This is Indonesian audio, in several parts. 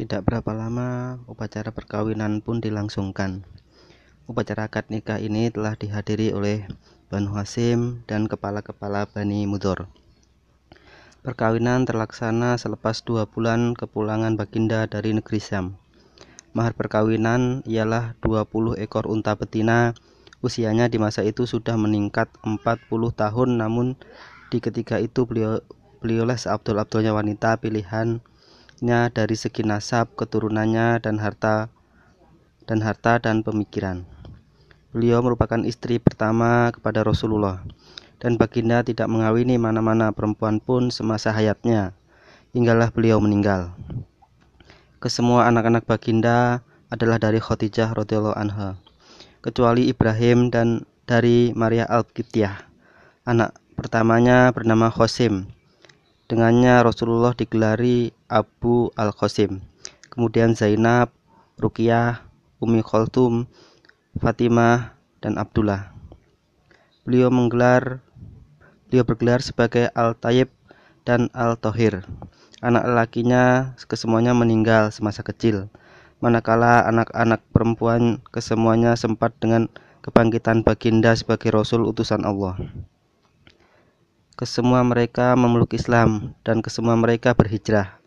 Tidak berapa lama, upacara perkawinan pun dilangsungkan. Upacara akad nikah ini telah dihadiri oleh Banu Hasim dan kepala-kepala Bani Mudor. Perkawinan terlaksana selepas dua bulan kepulangan baginda dari negeri Syam. Mahar perkawinan ialah 20 ekor unta betina. Usianya di masa itu sudah meningkat 40 tahun namun di ketika itu beliau beliaulah seabdul-abdulnya wanita pilihan dari segi nasab, keturunannya dan harta dan harta dan pemikiran. Beliau merupakan istri pertama kepada Rasulullah dan baginda tidak mengawini mana-mana perempuan pun semasa hayatnya hinggalah beliau meninggal. Kesemua anak-anak baginda adalah dari Khadijah radhiyallahu anha kecuali Ibrahim dan dari Maria Al-Qibtiyah. Anak pertamanya bernama Khosim Dengannya Rasulullah digelari Abu Al-Qasim. Kemudian Zainab, Ruqyah, Umi Khaltum, Fatimah, dan Abdullah. Beliau menggelar beliau bergelar sebagai Al-Tayyib dan Al-Tohir. Anak lakinya kesemuanya meninggal semasa kecil. Manakala anak-anak perempuan kesemuanya sempat dengan kebangkitan baginda sebagai Rasul utusan Allah. Kesemua mereka memeluk Islam dan kesemua mereka berhijrah.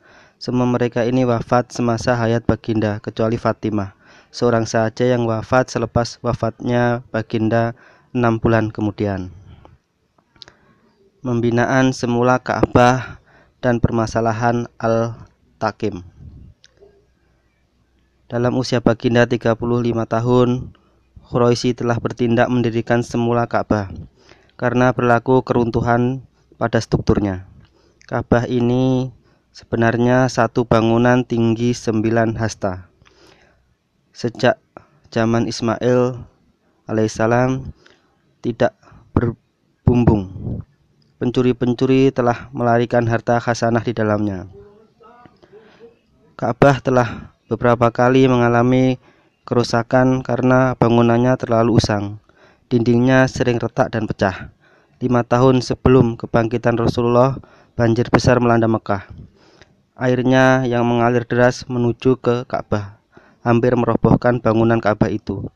Semua mereka ini wafat semasa hayat baginda kecuali Fatimah, seorang saja yang wafat selepas wafatnya baginda enam bulan kemudian. Membinaan semula Ka'bah dan permasalahan Al-Takim. Dalam usia baginda 35 tahun, Khuraisi telah bertindak mendirikan semula Ka'bah karena berlaku keruntuhan pada strukturnya. Ka'bah ini sebenarnya satu bangunan tinggi sembilan hasta. Sejak zaman Ismail alaihissalam tidak berbumbung. Pencuri-pencuri telah melarikan harta khasanah di dalamnya. Ka'bah telah beberapa kali mengalami kerusakan karena bangunannya terlalu usang. Dindingnya sering retak dan pecah. Lima tahun sebelum kebangkitan Rasulullah, banjir besar melanda Mekah. Airnya yang mengalir deras menuju ke Ka'bah, hampir merobohkan bangunan Ka'bah itu.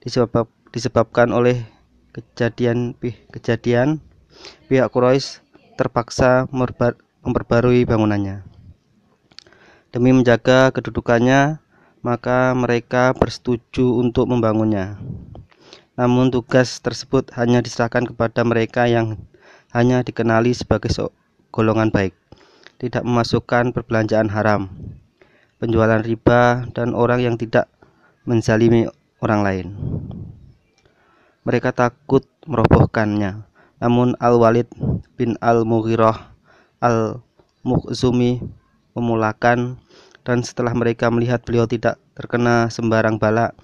Disebab, disebabkan oleh kejadian kejadian pihak Quraisy terpaksa memperbarui bangunannya. Demi menjaga kedudukannya, maka mereka bersetuju untuk membangunnya. Namun tugas tersebut hanya diserahkan kepada mereka yang hanya dikenali sebagai golongan baik, tidak memasukkan perbelanjaan haram, penjualan riba, dan orang yang tidak menzalimi orang lain. Mereka takut merobohkannya. Namun Al-Walid bin Al-Mughirah Al-Mukhzumi memulakan dan setelah mereka melihat beliau tidak terkena sembarang bala,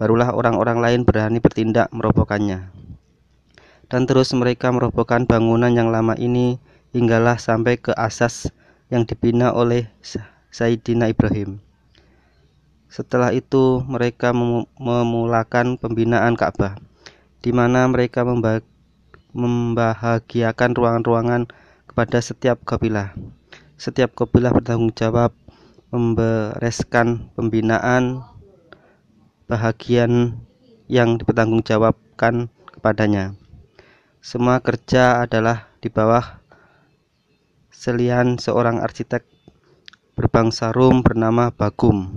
barulah orang-orang lain berani bertindak merobohkannya. Dan terus mereka merobohkan bangunan yang lama ini hinggalah sampai ke asas yang dibina oleh Sayyidina Ibrahim. Setelah itu mereka memulakan pembinaan Ka'bah, di mana mereka membahagiakan ruangan-ruangan kepada setiap kabilah. Setiap kabilah bertanggung jawab membereskan pembinaan bahagian yang dipertanggungjawabkan kepadanya. Semua kerja adalah di bawah selian seorang arsitek berbangsa Rum bernama Bagum.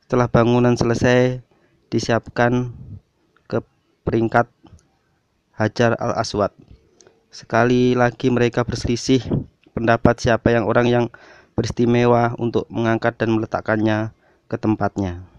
Setelah bangunan selesai, disiapkan ke peringkat Hajar al-Aswad. Sekali lagi mereka berselisih pendapat siapa yang orang yang beristimewa untuk mengangkat dan meletakkannya ke tempatnya.